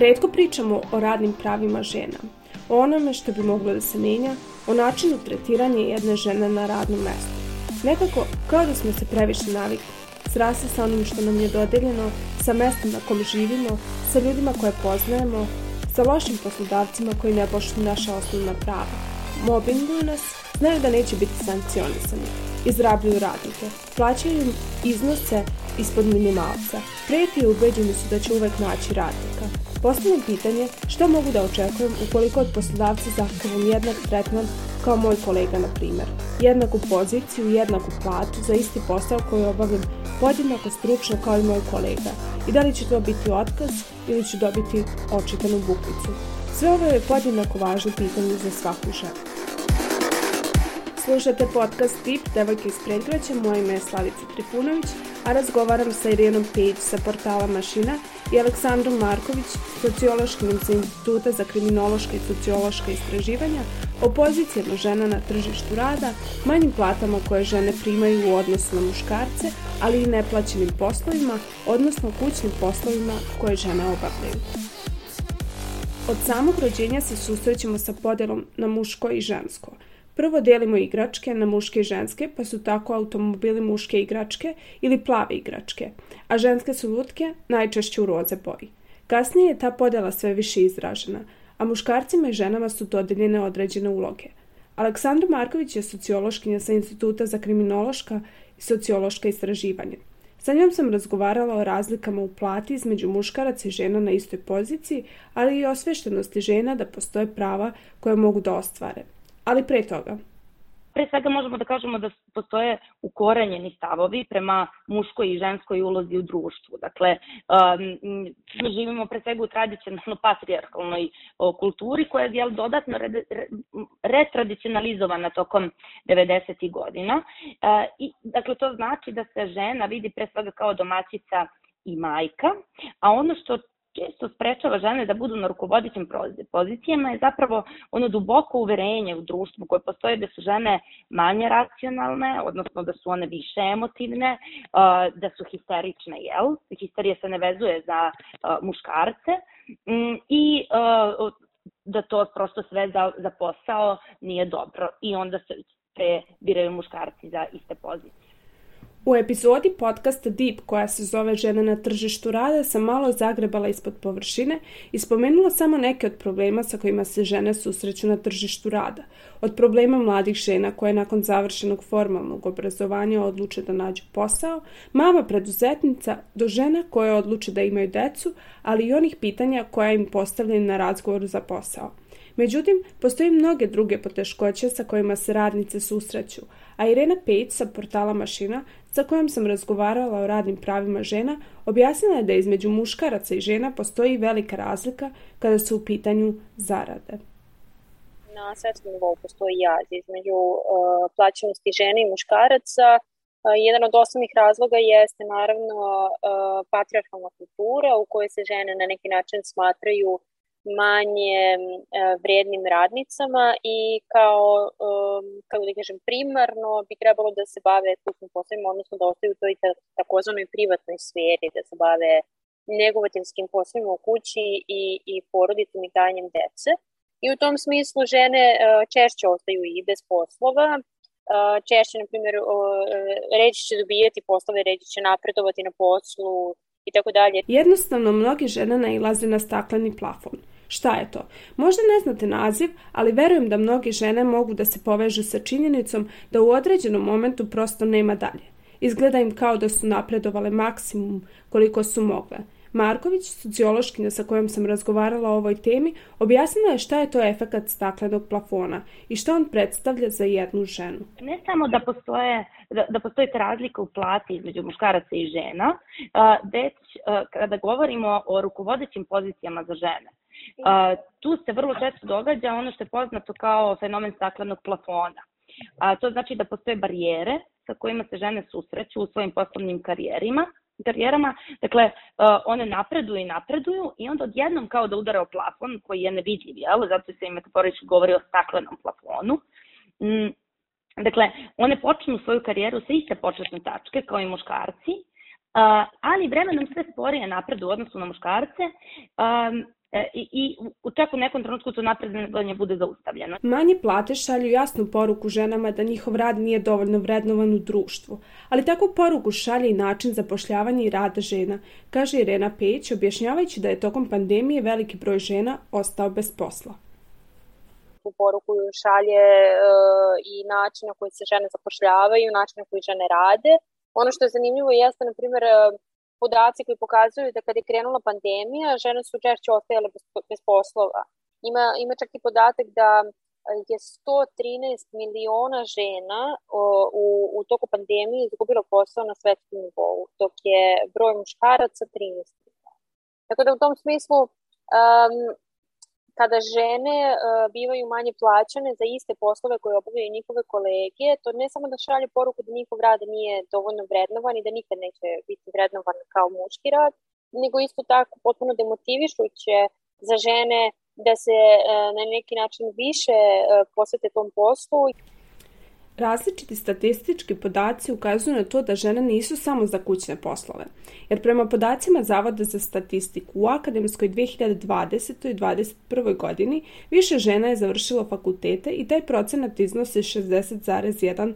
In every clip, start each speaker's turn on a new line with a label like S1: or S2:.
S1: Redko pričamo o radnim pravima žena, o onome što bi moglo da se menja, o načinu tretiranja jedne žene na radnom mestu. Nekako, kao da smo se previše navikli, srasli sa onim što nam je dodeljeno, sa mestom na kom živimo, sa ljudima koje poznajemo, sa lošim poslodavcima koji ne poštuju naša osnovna prava. Mobinguju nas, znaju da neće biti sankcionisani. Izrabljuju radnike, plaćaju im iznose ispod minimalca. Prijeti i ubeđeni su da će uvek naći radnika. Postavljam pitanje što mogu da očekujem ukoliko od poslodavca zahtevam jednak tretman kao moj kolega, na primer. Jednaku poziciju, jednaku platu za isti posao koji obavljam podjednako stručno kao i moj kolega. I da li će to biti otkaz ili ću dobiti očitanu bukvicu. Sve ovo je podjednako važno pitanje za svaku ženu. Slušate podcast Tip Devojke iz Predgraća, moje ime je Slavica Tripunović, a razgovaram sa Irinom Page sa portala Mašina i Aleksandrom Marković, sociološkim sa Instituta za kriminološka i sociološka istraživanja, o pozicijama žena na tržištu rada, manjim platama koje žene primaju u odnosu na muškarce, ali i neplaćenim poslovima, odnosno kućnim poslovima koje žene obavljaju. Od samog rođenja se susrećemo sa podelom na muško i žensko – Prvo delimo igračke na muške i ženske, pa su tako automobili muške igračke ili plave igračke, a ženske su lutke najčešće u roze boji. Kasnije je ta podela sve više izražena, a muškarcima i ženama su dodeljene određene uloge. Aleksandra Marković je sociološkinja sa Instituta za kriminološka i sociološka istraživanja. Sa njom sam razgovarala o razlikama u plati između muškaraca i žena na istoj poziciji, ali i osveštenosti žena da postoje prava koje mogu da ostvare – ali pre toga?
S2: Pre svega možemo da kažemo da postoje ukorenjeni stavovi prema muškoj i ženskoj ulozi u društvu. Dakle, um, živimo pre svega u tradicionalno patrijarkalnoj o, kulturi koja je jel, dodatno re, re, retradicionalizovana tokom 90. godina. Uh, I, dakle, to znači da se žena vidi pre svega kao domaćica i majka, a ono što često sprečava žene da budu na rukovodećim pozicijama je zapravo ono duboko uverenje u društvu koje postoje da su žene manje racionalne, odnosno da su one više emotivne, da su histerične, jel? Histerija se ne vezuje za muškarce mm, i da to prosto sve za, za posao nije dobro i onda se pre biraju muškarci za iste pozicije.
S1: U epizodi podcasta Deep koja se zove Žene na tržištu rada sam malo zagrebala ispod površine i spomenula samo neke od problema sa kojima se žene susreću na tržištu rada. Od problema mladih žena koje nakon završenog formalnog obrazovanja odluče da nađu posao, mama preduzetnica do žena koje odluče da imaju decu, ali i onih pitanja koja im postavljaju na razgovoru za posao. Međutim, postoji mnoge druge poteškoće sa kojima se radnice susreću, a Irena Pejć sa portala Mašina, sa kojom sam razgovarala o radnim pravima žena, objasnila je da između muškaraca i žena postoji velika razlika kada su u pitanju zarade.
S3: Na svetskom nivou postoji jaz između uh, plaćenosti žene i muškaraca. Uh, jedan od osnovnih razloga jeste naravno uh, patriarchalna kultura u kojoj se žene na neki način smatraju manje e, vrednim radnicama i kao, kako da kažem, primarno bi trebalo da se bave kućnim poslovima, odnosno da ostaju u toj takozvanoj privatnoj sferi, da se bave negovateljskim poslovima u kući i, i porodicom i dajanjem dece. I u tom smislu žene e, češće ostaju i bez poslova, e, češće, na primjer, reći će dobijati poslove, reći će napredovati na poslu i tako dalje.
S1: Jednostavno, mnogi žene nailaze na stakleni plafon. Šta je to? Možda ne znate naziv, ali verujem da mnogi žene mogu da se povežu sa činjenicom da u određenom momentu prosto nema dalje. Izgleda im kao da su napredovale maksimum koliko su mogle. Marković, sociološkinja sa kojom sam razgovarala o ovoj temi, objasnila je šta je to efekat staklenog plafona i šta on predstavlja za jednu ženu.
S2: Ne samo da postoje da, da postoji razlika u plati između muškaraca i žena, već kada govorimo o rukovodećim pozicijama za žene. Tu se vrlo često događa ono što je poznato kao fenomen staklenog plafona. A, to znači da postoje barijere sa kojima se žene susreću u svojim poslovnim karijerima, karijerama, dakle, one napreduju i napreduju i onda odjednom kao da udare o plafon koji je nevidljiv, jel? Zato se i metaforički govori o staklenom plafonu. Mm, dakle, one počnu svoju karijeru sa iste početne tačke kao i muškarci, ali vremenom sve sporije napredu u odnosu na muškarce e, i, i čak u nekom trenutku to napredovanje bude zaustavljeno.
S1: Manje plate šalju jasnu poruku ženama da njihov rad nije dovoljno vrednovan u društvu, ali takvu poruku šalje i način zapošljavanja i rada žena, kaže Irena Peć, objašnjavajući da je tokom pandemije veliki broj žena ostao bez posla
S3: tu poruku šalje e, i način na koji se žene zapošljavaju, način na koji žene rade. Ono što je zanimljivo jeste, na primjer, e, podaci koji pokazuju da kada je krenula pandemija, žene su češće ostajale bez, bez poslova. Ima, ima čak i podatak da je 113 miliona žena o, u, u toku pandemije izgubilo posao na svetskom nivou, dok je broj muškaraca 13 miliona. Tako da u tom smislu um, kada žene uh, bivaju manje plaćane za iste poslove koje obavljaju njihove kolege, to ne samo da šalje poruku da njihov rad nije dovoljno vrednovan i da nikad neće biti vrednovan kao muški rad, nego isto tako potpuno demotivišuće za žene da se uh, na neki način više uh, posvete tom poslu.
S1: Različiti statistički podaci ukazuju na to da žene nisu samo za kućne poslove, jer prema podacima Zavoda za statistiku u akademskoj 2020. i 2021. godini više žena je završilo fakultete i taj procenat iznosi 60,1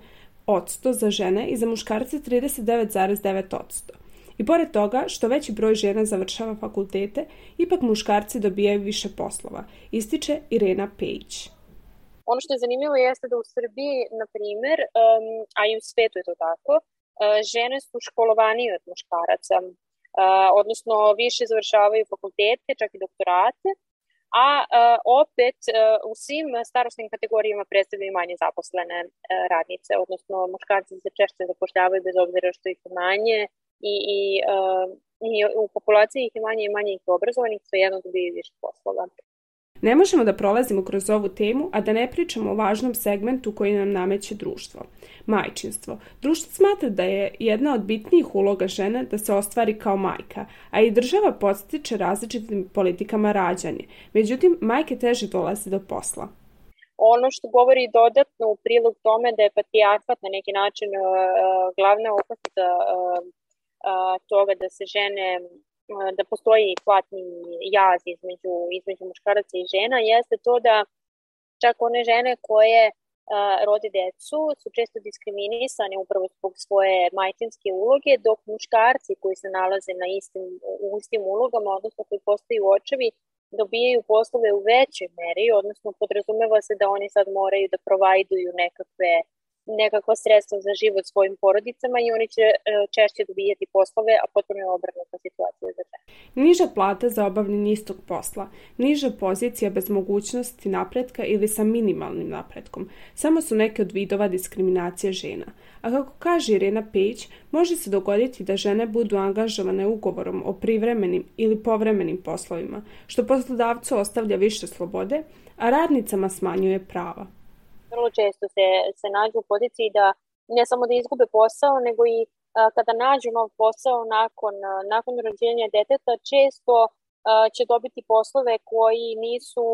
S1: odsto za žene i za muškarce 39,9 odsto. I pored toga, što veći broj žena završava fakultete, ipak muškarci dobijaju više poslova, ističe Irena Page.
S3: Ono što je zanimljivo jeste da u Srbiji, na primer, um, a i u svetu je to tako, uh, žene su školovanije od muškaraca, uh, odnosno više završavaju fakultete, čak i doktorate, a uh, opet uh, u svim starostnim kategorijama predstavljaju manje zaposlene uh, radnice, odnosno muškarci se češće zapošljavaju bez obzira što ih manje i, i, uh, i u populaciji ih je manje i manje ih obrazovanih, jedno dobiju više poslova.
S1: Ne možemo da prolazimo kroz ovu temu, a da ne pričamo o važnom segmentu koji nam nameće društvo. Majčinstvo. Društvo smatra da je jedna od bitnijih uloga žene da se ostvari kao majka, a i država podstiče različitim politikama rađanje. Međutim, majke teže dolaze do posla.
S3: Ono što govori dodatno u prilog tome da je patrijarhat na neki način uh, glavna opasnica uh, uh, toga da se žene da postoji platni jaz između, između muškaraca i žena jeste to da čak one žene koje rode decu su često diskriminisane upravo zbog svoje majčinske uloge, dok muškarci koji se nalaze na istim, u istim ulogama, odnosno koji postaju očevi, dobijaju poslove u većoj meri, odnosno podrazumeva se da oni sad moraju da provajduju nekakve nekakva sredstva za život svojim porodicama i oni će e, češće dobijati poslove, a potom je obrnuta situacija za žene.
S1: Niža plata za obavljanje istog posla, niža pozicija bez mogućnosti napretka ili sa minimalnim napretkom, samo su neke od vidova diskriminacije žena. A kako kaže Irena Peć, može se dogoditi da žene budu angažovane ugovorom o privremenim ili povremenim poslovima, što poslodavcu ostavlja više slobode, a radnicama smanjuje prava
S3: vrlo često se, se nađu u poziciji da ne samo da izgube posao, nego i a, kada nađu nov posao nakon, a, nakon rođenja deteta, često a, će dobiti poslove koji nisu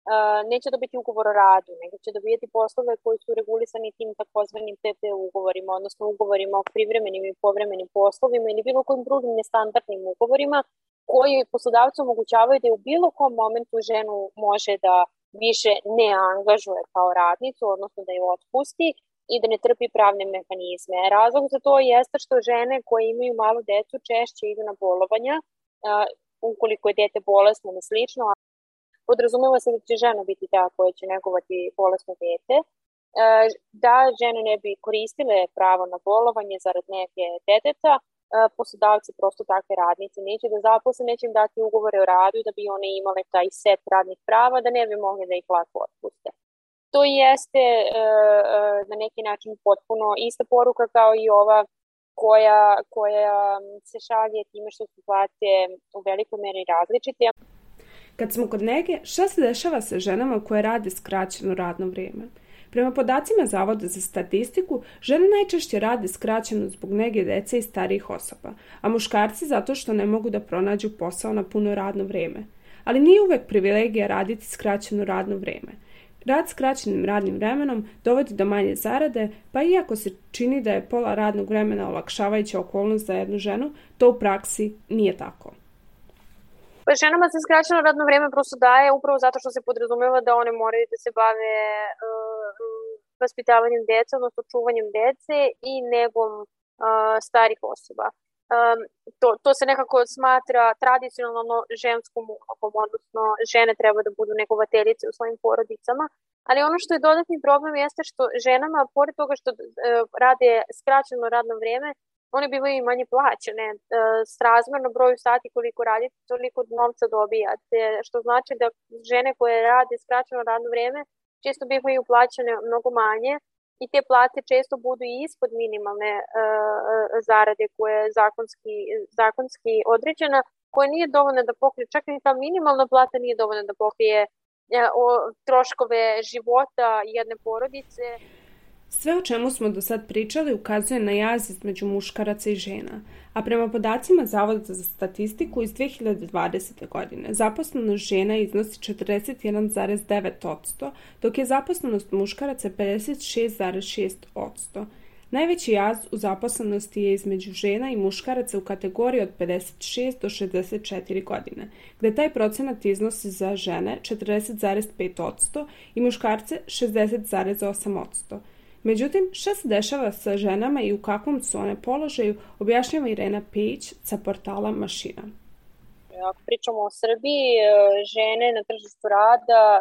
S3: Uh, neće dobiti ugovor o radu, nego će dobijeti poslove koji su regulisani tim takozvanim PP ugovorima, odnosno ugovorima o privremenim i povremenim poslovima ili bilo kojim drugim nestandardnim ugovorima koji poslodavcu omogućavaju da u bilo kom momentu ženu može da više ne angažuje kao radnicu, odnosno da je otpusti i da ne trpi pravne mehanizme. Razlog za to jeste što žene koje imaju malu decu češće idu na bolovanja, uh, ukoliko je dete bolesno ili slično, podrazumeva se da će žena biti ta koja će negovati bolesno dete, da žene ne bi koristile pravo na bolovanje zarad neke deteta, poslodavci prosto takve radnice neće da zaposle, neće im dati ugovore o radu da bi one imale taj set radnih prava, da ne bi mogli da ih lako otpuste. To jeste na neki način potpuno ista poruka kao i ova koja, koja se šalje time što su plate u velikoj meri različite.
S1: Kad smo kod nege, šta se dešava sa ženama koje rade skraćeno radno vrijeme? Prema podacima Zavoda za statistiku, žene najčešće rade skraćeno zbog nege dece i starijih osoba, a muškarci zato što ne mogu da pronađu posao na puno radno vreme. Ali nije uvek privilegija raditi skraćeno radno vreme. Rad skraćenim radnim vremenom dovodi do manje zarade, pa iako se čini da je pola radnog vremena olakšavajuća okolnost za jednu ženu, to u praksi nije tako.
S3: Pa ženama se skraćeno radno vreme prosto daje upravo zato što se podrazumeva da one moraju da se bave uh, vaspitavanjem dece, odnosno čuvanjem dece i negom uh, starih osoba. Um, to, to se nekako smatra tradicionalno ženskom ulogom, odnosno žene treba da budu negovateljice u svojim porodicama, ali ono što je dodatni problem jeste što ženama, pored toga što uh, rade skraćeno radno vreme, one bivaju i manje plaćene. E, srazmerno broju sati koliko radite, toliko novca dobijate, što znači da žene koje rade skraćeno radno vreme često bivaju plaćene mnogo manje i te plate često budu i ispod minimalne uh, zarade koja je zakonski, zakonski određena, koja nije dovoljna da pokrije, čak i ta minimalna plata nije dovoljna da pokrije o, troškove života jedne porodice.
S1: Sve o čemu smo do sad pričali ukazuje na jaz između muškaraca i žena, a prema podacima Zavoda za statistiku iz 2020. godine zaposlenost žena iznosi 41,9%, dok je zaposlenost muškaraca 56,6%. Najveći jaz u zaposlenosti je između žena i muškaraca u kategoriji od 56 do 64 godine, gde taj procenat iznosi za žene 40,5% i muškarce 60,8%. Međutim, šta se dešava sa ženama i u kakvom su one položaju, objašnjava Irena Pejić sa portala Mašina.
S3: Ako pričamo o Srbiji, e, žene na tržištu rada e,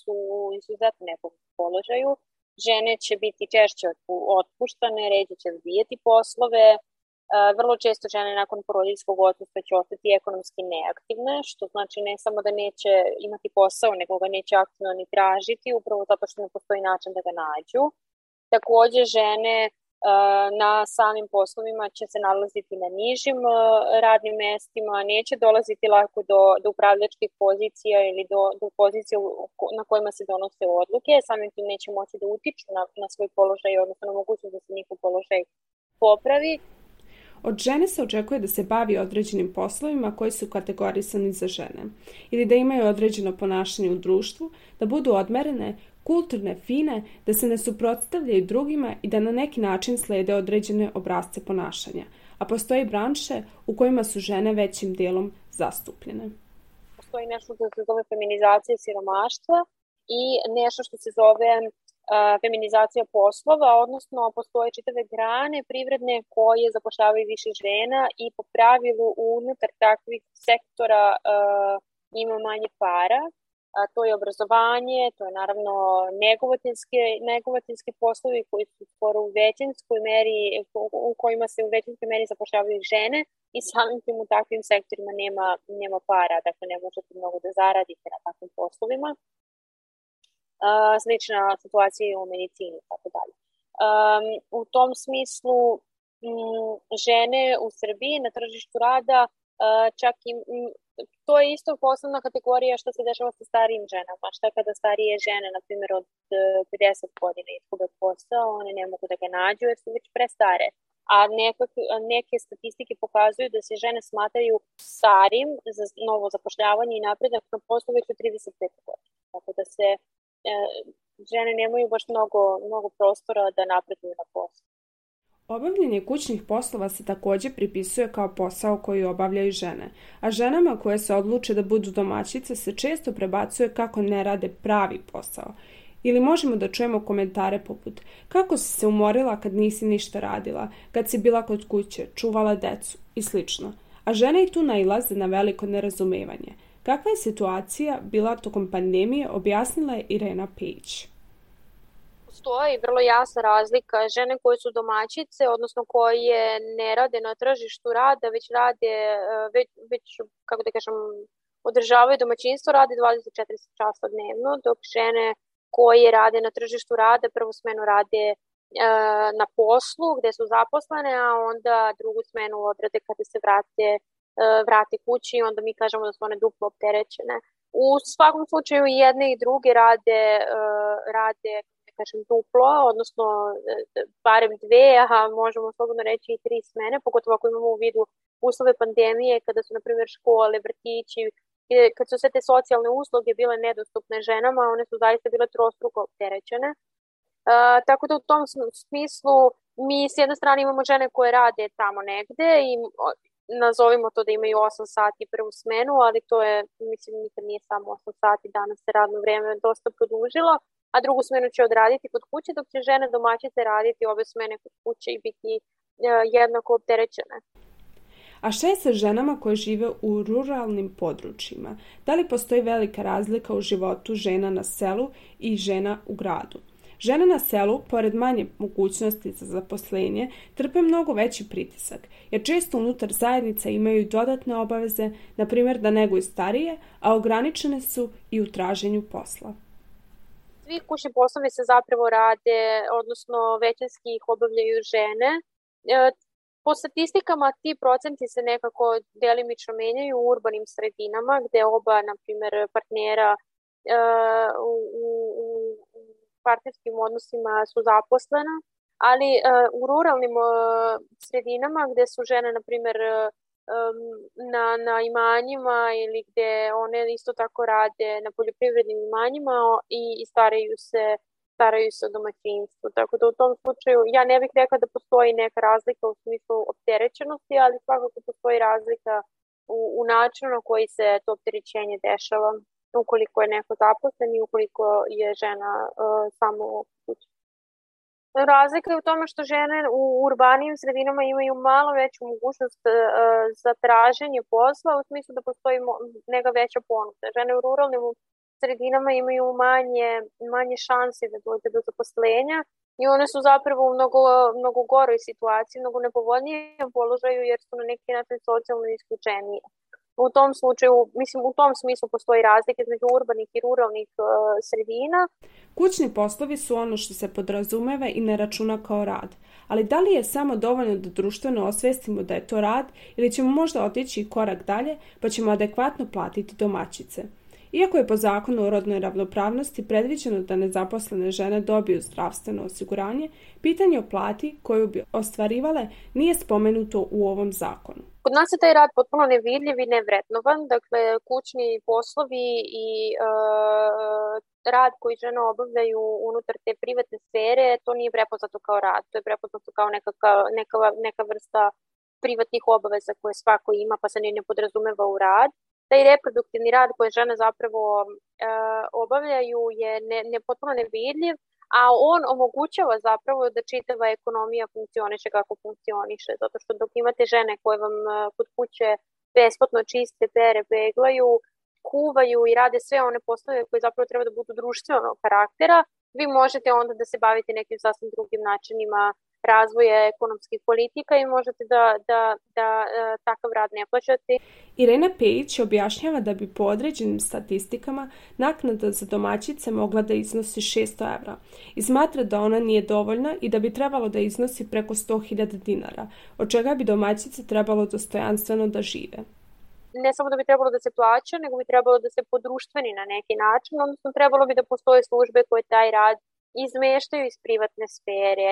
S3: su izuzetno nekom položaju. Žene će biti češće otpuštane, ređe će odbijeti poslove, e, vrlo često žene nakon porodiljskog otpusta će ostati ekonomski neaktivne, što znači ne samo da neće imati posao, nego ga neće aktivno ni tražiti, upravo zato što ne postoji način da ga nađu. Takođe, žene na samim poslovima će se nalaziti na nižim radnim mestima, neće dolaziti lako do, do upravljačkih pozicija ili do, do pozicija na kojima se donose odluke, samim tim neće moći da utiču na, na svoj položaj, odnosno na mogućnost da se njihov položaj popravi.
S1: Od žene se očekuje da se bavi određenim poslovima koji su kategorisani za žene ili da imaju određeno ponašanje u društvu, da budu odmerene, kulturne, fine, da se ne suprotstavljaju drugima i da na neki način slede određene obrazce ponašanja, a postoje branše u kojima su žene većim delom zastupljene.
S3: Postoji nešto što se zove feminizacija siromaštva i nešto što se zove uh, feminizacija poslova, odnosno postoje čitave grane privredne koje zapošljavaju više žena i po pravilu unutar takvih sektora uh, ima manje para a, to je obrazovanje, to je naravno negovatinske, negovatinske poslovi koji su skoro u većinskoj meri, u kojima se u većinskoj meri zapošljavaju žene i samim tim u takvim sektorima nema, nema para, dakle ne možete mnogo da zaradite na takvim poslovima. Uh, slična situacija je u medicini i tako dalje. Um, u tom smislu m, žene u Srbiji na tržištu rada uh, čak i to je isto posebna kategorija što se dešava sa starijim ženama. Šta kada starije žene, na primjer od 50 e, godina izgube posao, one ne mogu da ga nađu jer su već prestare. A nekak, neke statistike pokazuju da se žene smatraju starim za novo zapošljavanje i napredak na poslu već od 35 godina. Tako da se e, žene nemaju baš mnogo, mnogo prostora da napreduju na poslu.
S1: Obavljanje kućnih poslova se takođe pripisuje kao posao koji obavljaju žene, a ženama koje se odluče da budu domaćice se često prebacuje kako ne rade pravi posao. Ili možemo da čujemo komentare poput kako si se umorila kad nisi ništa radila, kad si bila kod kuće, čuvala decu i slično. A žene i tu nailaze na veliko nerazumevanje. Kakva je situacija bila tokom pandemije objasnila je Irena Page
S3: postoji vrlo jasna razlika. Žene koje su domaćice, odnosno koje ne rade na tržištu rada, već rade, e, već, već kako da kažem, održavaju domaćinstvo, rade 24 časa dnevno, dok žene koje rade na tržištu rada, prvu smenu rade e, na poslu gde su zaposlene, a onda drugu smenu odrade kada se vrate, e, vrate kući i onda mi kažemo da su one duplo opterećene. U svakom slučaju jedne i druge rade, rade kažem, duplo, odnosno e, barem dve, a možemo slobodno reći i tri smene, pogotovo ako imamo u vidu uslove pandemije, kada su, na primjer, škole, vrtići, kad su sve te socijalne usluge bile nedostupne ženama, one su zaista bile trostruko opterećene. Uh, tako da u tom smislu mi s jedne strane imamo žene koje rade tamo negde i nazovimo to da imaju 8 sati prvu smenu, ali to je, mislim, nikad nije samo 8 sati, danas se radno vreme dosta produžilo, a drugu smenu će odraditi kod kuće, dok će žene domaćice raditi obe smene kod kuće i biti e, jednako opterećene.
S1: A šta je sa ženama koje žive u ruralnim područjima? Da li postoji velika razlika u životu žena na selu i žena u gradu? Žene na selu, pored manje mogućnosti za zaposlenje, trpe mnogo veći pritisak, jer često unutar zajednica imaju dodatne obaveze, na primjer da neguju starije, a ograničene su i u traženju posla.
S3: Svi kućni poslovi se zapravo rade, odnosno većinski ih obavljaju žene. E, po statistikama ti procenti se nekako delimično menjaju u urbanim sredinama, gde oba, na primer, partnera e, u, u, u partnerskim odnosima su zaposlena, ali uh, u ruralnim sredinama gde su žene, na primer, na, na imanjima ili gde one isto tako rade na poljoprivrednim imanjima i, i staraju se staraju se o domaćinstvu. Tako da u tom slučaju ja ne bih rekla da postoji neka razlika u smislu opterećenosti, ali svakako postoji razlika u, u načinu na koji se to opterećenje dešava ukoliko je neko zaposlen i ukoliko je žena uh, samo. Razlika je u tome što žene u urbanijim sredinama imaju malo veću mogućnost uh, za traženje posla u smislu da postoji neka veća ponuda. Žene u ruralnim sredinama imaju manje, manje šanse da dođe do zaposlenja i one su zapravo u mnogo, mnogo goroj situaciji, mnogo nepovoljnijem položaju jer su na neki način socijalno isključenije u tom slučaju, mislim, u tom smislu postoji razlike između urbanih i ruralnih uh, sredina.
S1: Kućni poslovi su ono što se podrazumeva i ne računa kao rad. Ali da li je samo dovoljno da društveno osvestimo da je to rad ili ćemo možda otići korak dalje pa ćemo adekvatno platiti domaćice? Iako je po zakonu o rodnoj ravnopravnosti predviđeno da nezaposlene žene dobiju zdravstveno osiguranje, pitanje o plati koju bi ostvarivale nije spomenuto u ovom zakonu.
S3: Kod nas je taj rad potpuno nevidljiv i nevretnovan, dakle kućni poslovi i uh, rad koji žene obavljaju unutar te privatne sfere, to nije prepoznato kao rad, to je prepoznato kao neka, neka, neka vrsta privatnih obaveza koje svako ima pa se ne, ne podrazumeva u rad. Taj reproduktivni rad koje žene zapravo uh, obavljaju je ne, ne potpuno nevidljiv, a on omogućava zapravo da čitava ekonomija funkcioniše kako funkcioniše, zato što dok imate žene koje vam e, kod kuće besplatno čiste, pere, peglaju, kuvaju i rade sve one poslove koje zapravo treba da budu društvenog karaktera, vi možete onda da se bavite nekim sasvim drugim načinima razvoja ekonomskih politika i možete da, da, da e, takav rad ne plaćate.
S1: Irena Pejić objašnjava da bi po određenim statistikama naknada za domaćice mogla da iznosi 600 evra i smatra da ona nije dovoljna i da bi trebalo da iznosi preko 100.000 dinara, od čega bi domaćice trebalo dostojanstveno da žive
S3: ne samo da bi trebalo da se plaća, nego bi trebalo da se podruštveni na neki način, odnosno trebalo bi da postoje službe koje taj rad izmeštaju iz privatne sfere,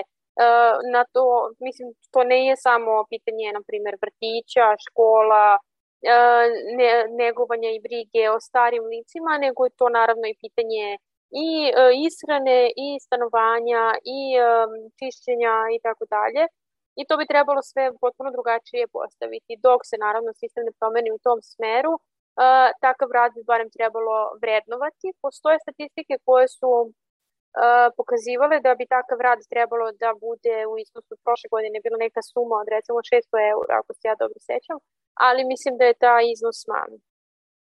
S3: na to, mislim, to ne je samo pitanje, na primjer, vrtića, škola, ne, negovanja i brige o starim licima, nego je to naravno i pitanje i ishrane, i stanovanja, i čišćenja i tako dalje. I to bi trebalo sve potpuno drugačije postaviti. Dok se naravno sistem ne promeni u tom smeru, takav rad bi barem trebalo vrednovati. Postoje statistike koje su pokazivale da bi takav rad trebalo da bude u iznosu prošle godine bila neka suma od recimo 600 eura, ako se ja dobro sećam, ali mislim da je ta iznos manji.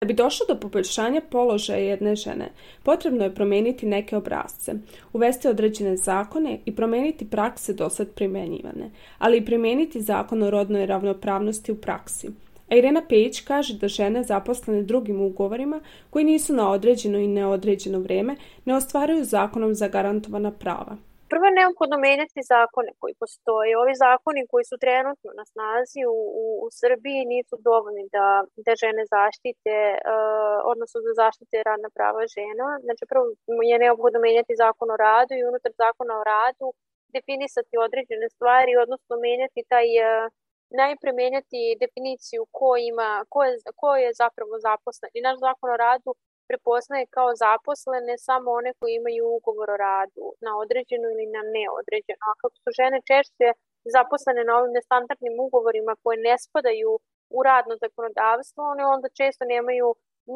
S1: Da bi došlo do poboljšanja položaja jedne žene, potrebno je promeniti neke obrazce, uvesti određene zakone i promeniti prakse dosad primenjivane, ali i primeniti zakon o rodnoj ravnopravnosti u praksi – A Irena Pejić kaže da žene zaposlene drugim ugovorima, koji nisu na određeno i neodređeno vreme, ne ostvaruju zakonom zagarantovana prava.
S3: Prvo je neophodno menjati zakone koji postoje. Ovi zakoni koji su trenutno na snazi u, u, u Srbiji nisu dovoljni da, da žene zaštite, uh, odnosno da zaštite radna prava žena. Znači prvo je neophodno menjati zakon o radu i unutar zakona o radu definisati određene stvari, odnosno menjati taj uh, najpre menjati definiciju ko, ima, ko, je, ko je zapravo zaposlen. I naš zakon o radu prepoznaje kao zaposlene samo one koji imaju ugovor o radu na određeno ili na neodređeno. A kako su žene češće zaposlene na ovim nestandardnim ugovorima koje ne spadaju u radno zakonodavstvo, one onda često nemaju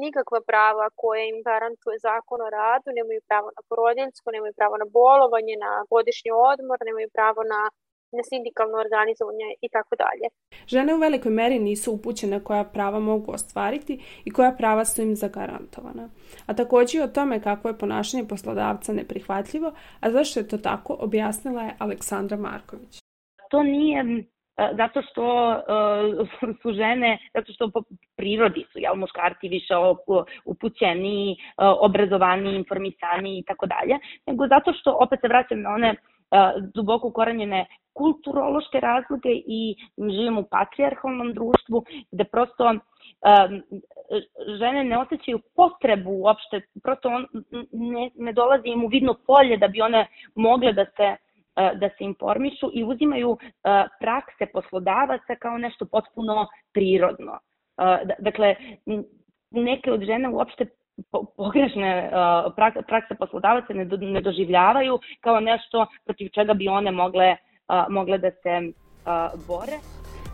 S3: nikakva prava koje im garantuje zakon o radu, nemaju pravo na porodiljsko, nemaju pravo na bolovanje, na godišnji odmor, nemaju pravo na na sindikalno organizovanje i tako dalje.
S1: Žene u velikoj meri nisu upućene koja prava mogu ostvariti i koja prava su im zagarantovana. A takođe i o tome kako je ponašanje poslodavca neprihvatljivo, a zašto je to tako, objasnila je Aleksandra Marković.
S2: To nije zato što uh, su žene, zato što po prirodi su, jel, muškarci više upućeni, uh, obrazovani, informisani i tako dalje, nego zato što, opet se vraćam na one duboko ukoranjene kulturološke razloge i živimo u patrijarhalnom društvu gde prosto žene ne osjećaju potrebu uopšte, prosto on, ne, ne dolazi im u vidno polje da bi one mogle da se da se informišu i uzimaju prakse poslodavaca kao nešto potpuno prirodno. Dakle, neke od žene uopšte pogrešne prakse poslodavaca ne, ne doživljavaju kao nešto protiv čega bi one mogle, mogle da se bore.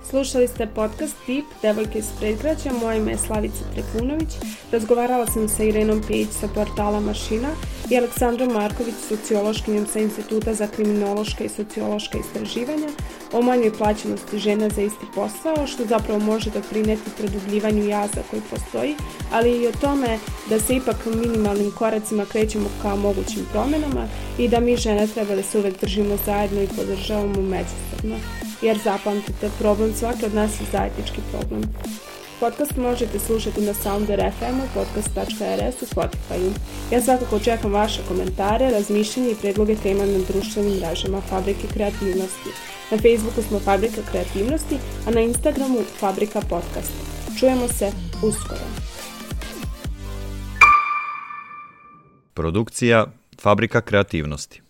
S1: Slušali ste podcast Tip, devojke iz predgrađa, moje ime je Slavica Trifunović. Razgovarala sam sa Irenom Pejić sa portala Mašina i Aleksandrom Marković, sociološkinjom sa Instituta za kriminološka i sociološka istraživanja, o manjoj plaćenosti žena za isti posao, što zapravo može doprineti produbljivanju jaza koji postoji, ali i o tome da se ipak minimalnim koracima krećemo ka mogućim promenama i da mi žene treba da se uvek držimo zajedno i podržavamo međusobno jer zapamtite, problem svake od nas je zajednički problem. Podcast možete slušati na Sounder FM-u, podcast.rs u Spotify-u. Ja svakako čekam vaše komentare, razmišljenje i predloge tema na društvenim mrežama Fabrike kreativnosti. Na Facebooku smo Fabrika kreativnosti, a na Instagramu Fabrika podcast. Čujemo se uskoro.
S4: Produkcija Fabrika kreativnosti